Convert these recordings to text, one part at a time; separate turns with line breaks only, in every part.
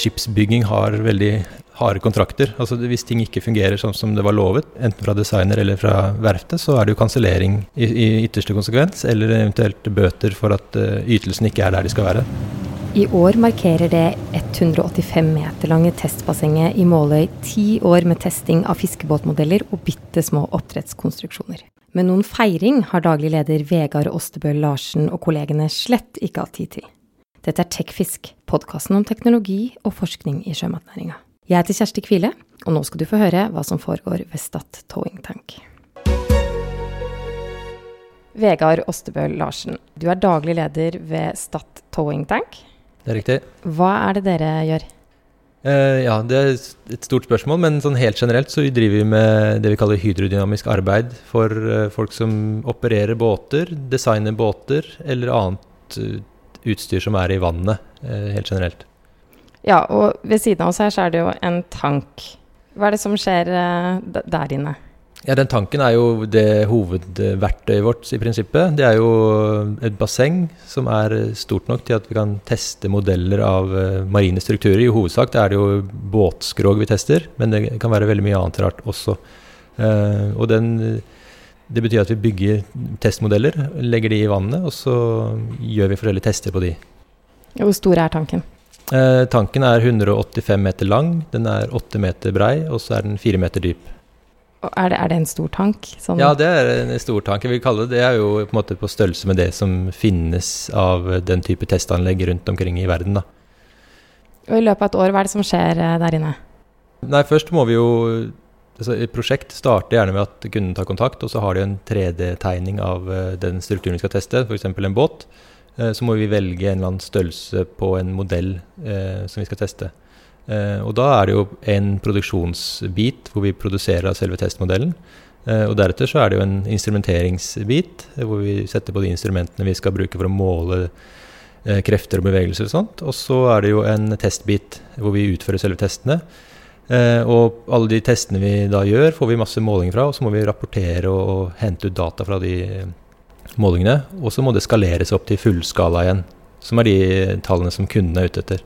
skipsbygging har veldig harde kontrakter. Altså Hvis ting ikke fungerer sånn som det var lovet, enten fra designer eller fra verftet, så er det jo kansellering i, i, ytterste konsekvens, eller eventuelt bøter for at uh, ytelsen ikke er der de skal være.
I år markerer det 185 meter lange testbassenget i Måløy ti år med testing av fiskebåtmodeller og bitte små oppdrettskonstruksjoner. Men noen feiring har daglig leder Vegard Ostebøl Larsen og kollegene slett ikke hatt tid til. Dette er Tekfisk, podkasten om teknologi og forskning i sjømatnæringa. Jeg heter Kjersti Kvile, og nå skal du få høre hva som foregår ved Stad Towing Tank. Vegard Ostebøl Larsen, du er daglig leder ved Stad Towing Tank.
Det er riktig.
Hva er det dere gjør?
Uh, ja, det er et stort spørsmål, men sånn helt generelt så driver vi med det vi kaller hydrodynamisk arbeid for uh, folk som opererer båter, designer båter eller annet uh, utstyr som er i vannet, uh, helt generelt.
Ja, og ved siden av oss her så er det jo en tank. Hva er det som skjer uh, der inne?
Ja, Den tanken er jo det hovedverktøyet vårt i prinsippet. Det er jo et basseng som er stort nok til at vi kan teste modeller av uh, marine strukturer. I hovedsak er det jo båtskrog vi tester, men det kan være veldig mye annet rart også. Og den, det betyr at vi bygger testmodeller, legger de i vannet, og så gjør vi forskjellige tester på de.
Hvor stor er tanken?
Eh, tanken er 185 meter lang, den er 8 meter brei, og så er den 4 meter dyp.
Er det, er det en stor tank?
Sånn? Ja, det er en stor tank. Jeg vil kalle det, det er jo på, på størrelse med det som finnes av den type testanlegg rundt omkring i verden. Da.
Og I løpet av et år, hva er det som skjer eh, der inne?
Nei, Først må vi jo Et prosjekt starter gjerne med at kunden tar kontakt, og så har de en 3D-tegning av eh, den strukturen vi skal teste, f.eks. en båt. Eh, så må vi velge en eller annen størrelse på en modell eh, som vi skal teste. Eh, og da er det jo en produksjonsbit hvor vi produserer selve testmodellen. Eh, og deretter så er det jo en instrumenteringsbit hvor vi setter på de instrumentene vi skal bruke for å måle eh, krefter og bevegelser og sånt. Og så er det jo en testbit hvor vi utfører selve testene. Eh, og alle de testene vi da gjør, får vi masse målinger fra, og så må vi rapportere og, og hente ut data fra de målingene. Og så må det skaleres opp til fullskala igjen, som er de tallene som kundene er ute etter.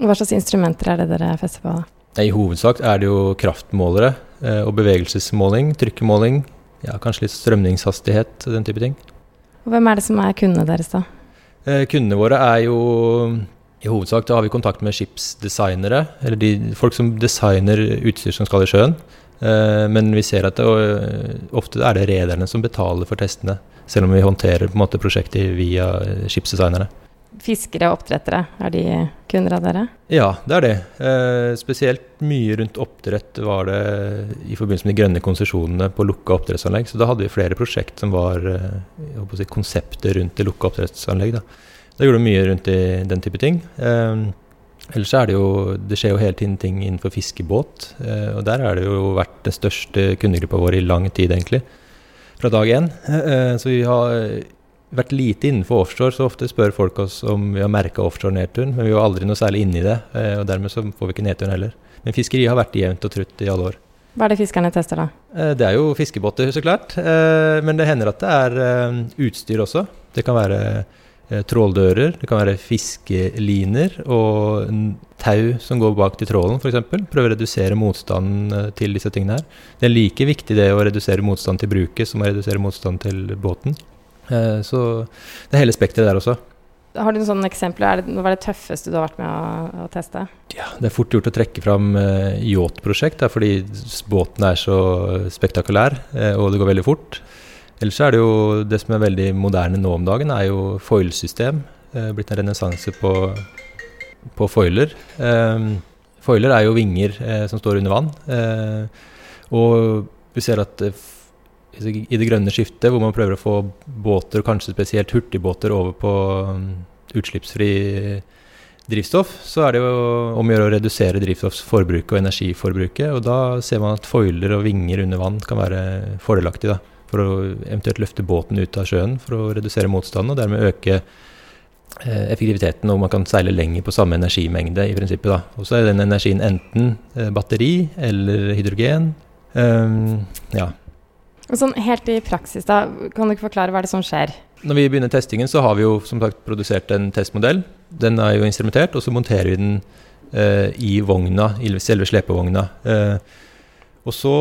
Hva slags instrumenter er det dere fester på?
I hovedsak er det jo kraftmålere eh, og bevegelsesmåling, trykkemåling, ja, kanskje litt strømningshastighet, den type ting.
Hvem er det som er kundene deres, da?
Eh, kundene våre er jo i hovedsak har vi kontakt med skipsdesignere, eller de, folk som designer utstyr som skal i sjøen. Eh, men vi ser at det, ofte er det rederne som betaler for testene selv om vi håndterer måte prosjektet via skipsdesignere.
Fiskere og oppdrettere, er de kunder av dere?
Ja, det er det. Eh, spesielt mye rundt oppdrett var det i forbindelse med de grønne konsesjonene på lukka oppdrettsanlegg. Så da hadde vi flere prosjekt som var eh, si, konseptet rundt det lukka oppdrettsanlegg. Da. Da gjorde vi mye rundt i den type ting. Eh, ellers er det jo Det skjer jo hele tiden ting innenfor fiskebåt. Eh, og der har det jo vært den største kundegruppa vår i lang tid, egentlig fra dag én. Eh, så vi har vært lite innenfor offshore, så ofte spør folk oss om vi har merka offshore-nedturen, men vi var aldri noe særlig inne i det. Eh, og dermed så får vi ikke nedturen heller. Men fiskeri har vært jevnt og trutt i alle år.
Hva er det fiskerne tester, da?
Eh, det er jo fiskebåter, så klart. Men det hender at det er utstyr også. Det kan være Eh, tråldører, det kan være fiskeliner og tau som går bak til trålen f.eks. Prøve å redusere motstanden eh, til disse tingene her. Det er like viktig det å redusere motstand til bruket som å redusere motstand til båten. Eh, så det er hele spekteret der også.
Har du noen sånne eksempler? Hva er det tøffeste du har vært med å, å teste?
Ja, Det er fort gjort å trekke fram yachtprosjekt, fordi båten er så spektakulær og det går veldig fort. Ellers er det jo det som er veldig moderne nå om dagen, er jo foilsystem. Er blitt en renessanse på, på, foiler. Eh, foiler er jo vinger eh, som står under vann. Eh, og vi ser at eh, i det grønne skiftet, hvor man prøver å få båter, kanskje spesielt hurtigbåter, over på um, utslippsfri drivstoff, så er det jo om å gjøre å redusere drivstoffforbruket og energiforbruket. Og da ser man at foiler og vinger under vann kan være fordelaktig. da for å eventuelt løfte båten ut av sjøen for å redusere motstanden, og dermed øke eh, effektiviteten, og man kan seile lenger på samme energimengde i prinsippet. da. Og så er den energien enten eh, batteri eller hydrogen. Um, ja.
Sånn Helt i praksis, da, kan du ikke forklare hva er det som skjer?
Når vi begynner testingen, så har vi jo som sagt produsert en testmodell. Den er jo instrumentert, og så monterer vi den eh, i vogna, i selve slepevogna. Eh, og så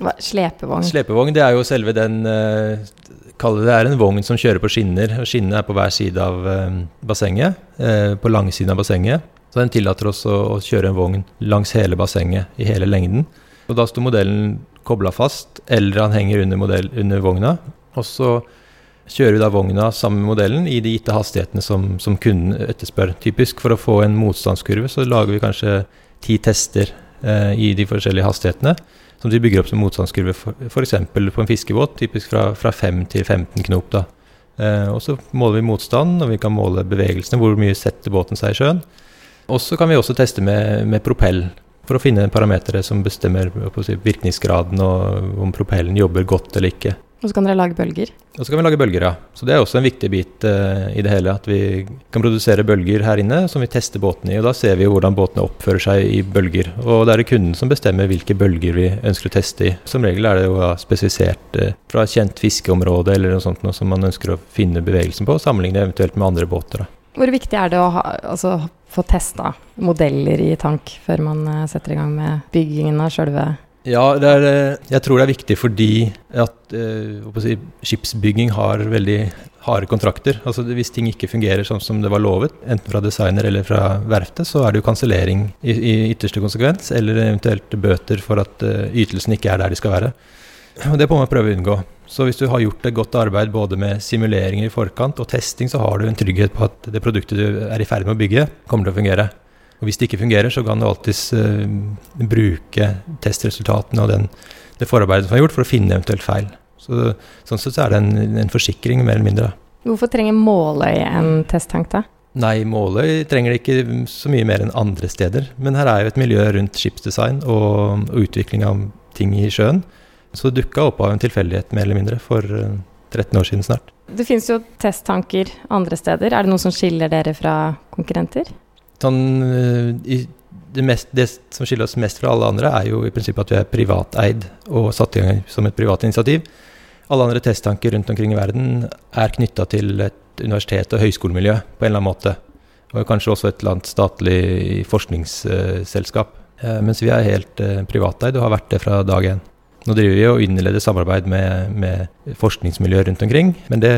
Hva, Slepevogn?
Slepevogn det er jo selve den uh, det er en vogn som kjører på skinner. og Skinnene er på hver side av uh, bassenget. Uh, på langsiden av bassenget. Så den tillater oss å, å kjøre en vogn langs hele bassenget i hele lengden. Og da står modellen kobla fast, eller han henger under, modell, under vogna. Og så kjører vi da vogna sammen med modellen i de gitte hastighetene som, som kunden etterspør. Typisk for å få en motstandskurve så lager vi kanskje ti tester i de forskjellige hastighetene. Som vi bygger opp som motstandskurve f.eks. på en fiskebåt, typisk fra, fra 5 til 15 knop. da. Eh, og så måler vi motstand, og vi kan måle bevegelsene, hvor mye setter båten seg i sjøen. Og så kan vi også teste med, med propell, for å finne parametere som bestemmer si, virkningsgraden og om propellen jobber godt eller ikke.
Og så kan dere lage bølger?
Og så kan vi lage bølger, ja. Så det er også en viktig bit uh, i det hele. At vi kan produsere bølger her inne som vi tester båtene i. Og da ser vi hvordan båtene oppfører seg i bølger. Og det er det kunden som bestemmer hvilke bølger vi ønsker å teste i. Som regel er det jo spesifisert uh, fra et kjent fiskeområde eller noe sånt noe som man ønsker å finne bevegelsen på, og sammenligne eventuelt med andre båter. Da.
Hvor viktig er det å ha, altså, få testa modeller i tank før man uh, setter i gang med byggingen av sjølve
ja, er, eh, jeg tror det er viktig fordi at uh, si, skipsbygging har veldig harde kontrakter. Altså Hvis ting ikke fungerer sånn som det var lovet, enten fra designer eller fra verftet, så er det jo kansellering i, i, ytterste konsekvens, eller eventuelt bøter for at uh, ytelsen ikke er der de skal være. Og Det må man prøve å unngå. Så hvis du har gjort et godt arbeid både med simuleringer i forkant og testing, så har du en trygghet på at det produktet du er i ferd med å bygge, kommer til å fungere. Og Hvis det ikke fungerer, så kan du alltids uh, bruke testresultatene og den, det forarbeidet som er gjort, for å finne eventuelt feil. Så, sånn sett så er det en, en, forsikring, mer eller mindre.
Hvorfor trenger Måløy en testtank, da?
Nei, Måløy trenger det ikke så mye mer enn andre steder. Men her er jo et miljø rundt skipsdesign og, og utvikling av ting i sjøen. Så det dukka opp av en tilfeldighet, mer eller mindre, for 13 eh, år siden snart.
Det finnes jo testtanker andre steder. Er det noe som skiller dere fra konkurrenter?
Sånn, det, mest, det, som skiller oss mest fra alle andre, er jo i prinsippet at vi er privateid og satt i gang som et privat initiativ. Alle andre testtanker rundt omkring i verden er knytta til et universitet- og høyskolemiljø på en eller annen måte. Og kanskje også et eller annet statlig forskningsselskap. Eh, mens vi er helt eh, privateid og har vært det fra dag én. Nå driver vi og innleder samarbeid med, med forskningsmiljøer rundt omkring, men det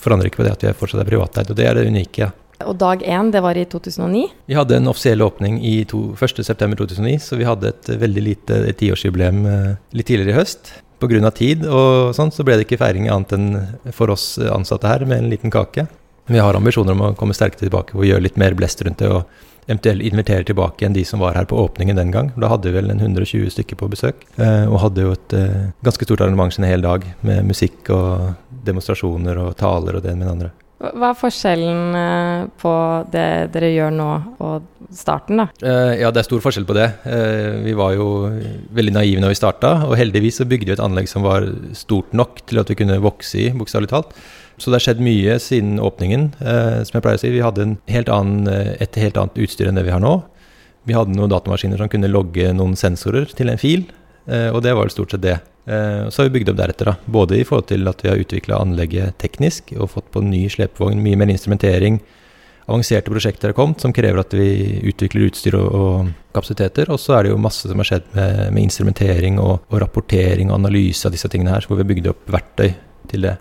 forandrer ikke på det at vi fortsatt er privateid, og det er det unike. Ja.
Og dag én, det var i 2009?
Vi hadde en offisiell åpning i 1.9.2009, så vi hadde et veldig lite tiårsjubileum eh, litt tidligere i høst. Pga. tid og sånn, så ble det ikke feiring annet enn for oss ansatte her, med en liten kake. Vi har ambisjoner om å komme sterkere tilbake og gjøre litt mer blest rundt det. og eventuelt invitere tilbake igjen de som var her på åpningen den gang. Da hadde vi vel en 120 stykker på besøk, eh, og hadde jo et eh, ganske stort arrangement en hel dag med musikk og demonstrasjoner og taler og det med det andre.
Hva er forskjellen eh, på det dere gjør nå og starten, da?
Uh, ja, det er stor forskjell på det. Uh, vi var jo veldig naive når vi starta, og heldigvis så bygde vi et anlegg som var stort nok til at vi kunne vokse i, bokstavelig talt. Så det har skjedd mye siden åpningen. Uh, som jeg pleier å si, vi hadde helt annen, et helt annet utstyr enn det vi har nå. Vi hadde noen datamaskiner som kunne logge noen sensorer til en fil, og det var vel stort sett det. Eh, så har vi bygd opp deretter, da. både i forhold til at vi har utvikla anlegget teknisk og fått på ny slepevogn, mye mer instrumentering. Avanserte prosjekter har kommet som krever at vi utvikler utstyr og, og kapasiteter. Og så er det jo masse som har skjedd med, med instrumentering og, og, rapportering og analyse av disse tingene her, hvor vi har bygd opp verktøy til det.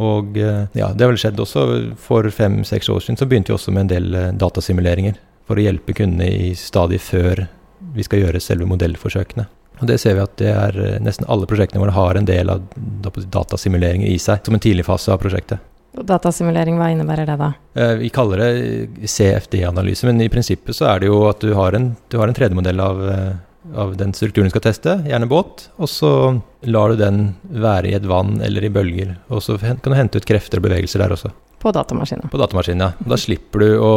Og eh, ja, det har vel skjedd også. For fem-seks år siden så begynte vi også med en del eh, datasimuleringer for å hjelpe kundene i stadig før vi skal gjøre selve modellforsøkene. Og det ser vi at det er eh, nesten alle prosjektene våre har en del av datasimuleringer i seg, som en tidlig fase av prosjektet.
Og datasimulering, hva innebærer det da?
Eh, vi kaller det CFD-analyse, men i prinsippet så er det jo at du har en, du har en 3D-modell av, eh, av, den strukturen du skal teste, gjerne båt, og så lar du den være i et vann eller i bølger. Og så kan du hente ut krefter og bevegelser der også.
På datamaskinen.
På datamaskinen, ja. Da slipper du å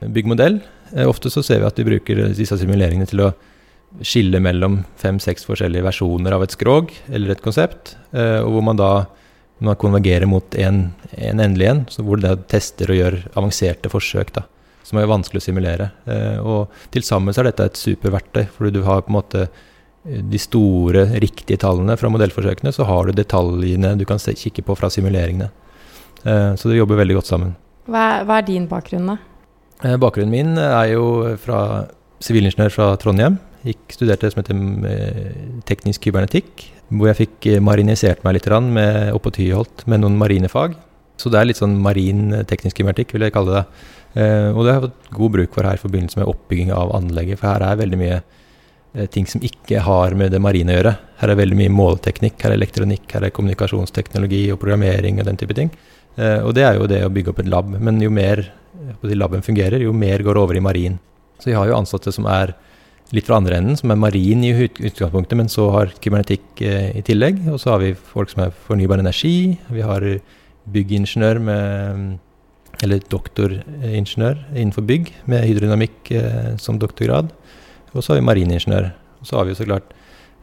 bygge modell. Ofte så ser vi at vi bruker disse simuleringene til å skille mellom fem-seks forskjellige versjoner av et skrog eller et konsept, eh, og hvor man da man konvergerer mot en, en endelig en, hvor det tester og gjør avanserte forsøk. da, Som er vanskelig å simulere. Eh, og til sammen så er dette et superverktøy, fordi du har på en måte eh, de store, riktige tallene fra modellforsøkene, så har du detaljene du kan se, kikke på fra simuleringene. Så det jobber veldig godt sammen.
Hva er, hva er din bakgrunn, da?
Bakgrunnen min er jo fra sivilingeniør fra Trondheim. Gikk, studerte det som heter eh, teknisk kybernetikk, hvor jeg fikk eh, marinisert meg litt med, oppå Tyholt med noen marinefag. Så det er litt sånn marin teknisk kybernetikk, vil jeg kalle det. Eh, og det har jeg fått god bruk for her i forbindelse med oppbygging av anlegget, for her er veldig mye eh, ting som ikke har med det marine å gjøre. Her er veldig mye målteknikk, her er elektronikk, her er kommunikasjonsteknologi og programmering og den type ting. Eh, og det er jo det å bygge opp et lab. Men jo mer laben fungerer, jo mer går over i marin. Så vi har jo ansatte som er litt fra andre enden, som er marin i utgangspunktet, men så har kybernetikk i tillegg. Og så har vi folk som er fornybar energi. Vi har byggingeniør med eller doktoringeniør innenfor bygg med hydrodynamikk eh, som doktorgrad. Og så har vi mariningeniør. Og så har vi jo så klart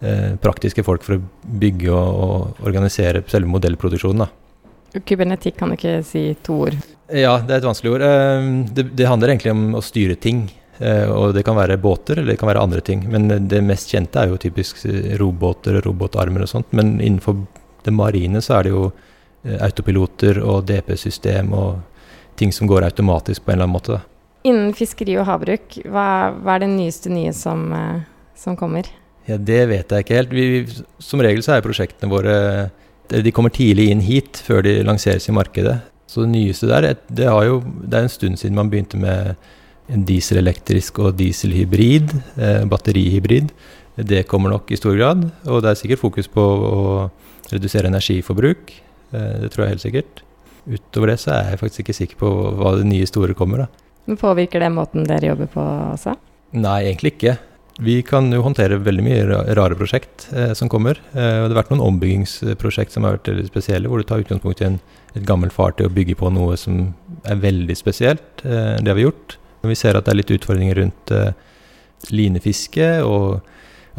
eh, praktiske folk for å bygge og, organisere selve modellproduksjonen. da.
Kybernetikk kan du ikke si to ord?
Ja, det er et vanskelig ord. Eh, det, det, handler egentlig om å styre ting. Eh, og det kan være båter, eller det kan være andre ting. Men det mest kjente er jo typisk robåter og robotarmer og sånt. Men innenfor det marine så er det jo eh, autopiloter og DP-system og ting som går automatisk på en eller annen måte.
Innen fiskeri og havbruk, hva, hva er det nyeste nye som, eh, som, kommer?
Ja, Det vet jeg ikke helt. Vi, som regel så er prosjektene våre De kommer tidlig inn hit, før de lanseres i markedet. Så det nyeste der, det, jo, det er en stund siden man begynte med dieselelektrisk og dieselhybrid, eh, batterihybrid. Det kommer nok i stor grad. Og det er sikkert fokus på å redusere energiforbruk. Eh, det tror jeg helt sikkert. Utover det så er jeg faktisk ikke sikker på hva det nye store kommer. da.
Men Påvirker det måten dere jobber på også?
Nei, egentlig ikke. Vi kan jo håndtere veldig mye rare prosjekt eh, som kommer. Eh, det har vært noen ombyggingsprosjekt som har vært veldig spesielle, hvor du tar utgangspunkt i en, et gammelt fartøy og bygger på noe som er veldig spesielt. Eh, det har vi gjort. Vi ser at det er litt utfordringer rundt eh, linefiske og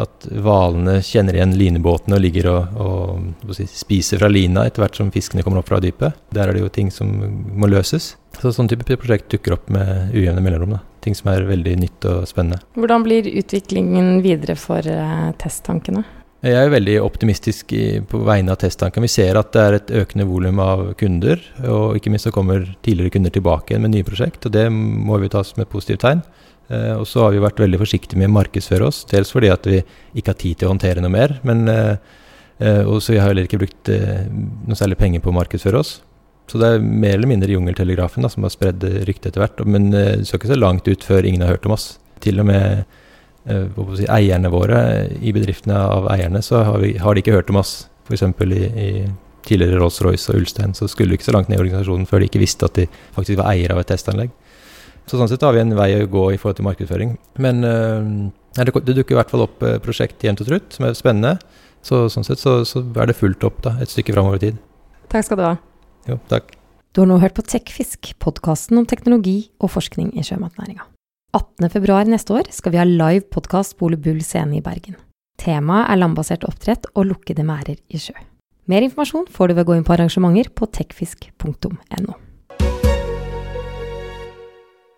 at hvalene kjenner igjen linebåtene og ligger og, og si, spiser fra lina etter hvert som fiskene kommer opp fra dypet. Der er det jo ting som må løses. Så Sånn type prosjekt dukker opp med ujevne mellomrom. Da. Ting som er veldig nytt og spennende.
Hvordan blir utviklingen videre for uh, testtankene?
Jeg er veldig optimistisk på vegne av testtanken. Vi ser at det er et økende volum av kunder, og ikke minst så kommer tidligere kunder tilbake igjen med nye prosjekt. og Det må vi ta som et positivt tegn. Uh, og så har vi vært veldig forsiktige med å markedsføre oss, dels fordi at vi ikke har tid til å håndtere noe mer. Men og så også vi har heller ikke brukt noe særlig penger på å markedsføre oss. Så det er mer eller mindre jungeltelegrafen da, som har spredd ryktet etter hvert. Men det skal ikke så langt ut før ingen har hørt om oss. Til og med si, eierne våre i bedriftene av eierne, så har, vi, har de ikke hørt om oss. F.eks. I, i tidligere Rolls-Royce og Ulstein så skulle de ikke så langt ned i organisasjonen før de ikke visste at de faktisk var eier av et testanlegg. Så sånn sett har vi en vei å gå i forhold til markedsføring. Men uh, det, det, dukker i hvert fall opp uh, prosjekt jevnt og trutt som er spennende. Så sånn sett så, så er det fullt opp da, et stykke framover i tid.
Takk skal du ha.
Jo, takk.
Du har nå hørt på TechFisk, podkasten om teknologi og forskning i sjømatnæringa. 18.2 neste år skal vi ha live podkast på Ole Bull scene i Bergen. Temaet er landbasert oppdrett og lukkede merder i sjø. Mer informasjon får du ved å gå inn på arrangementer på techfisk.no.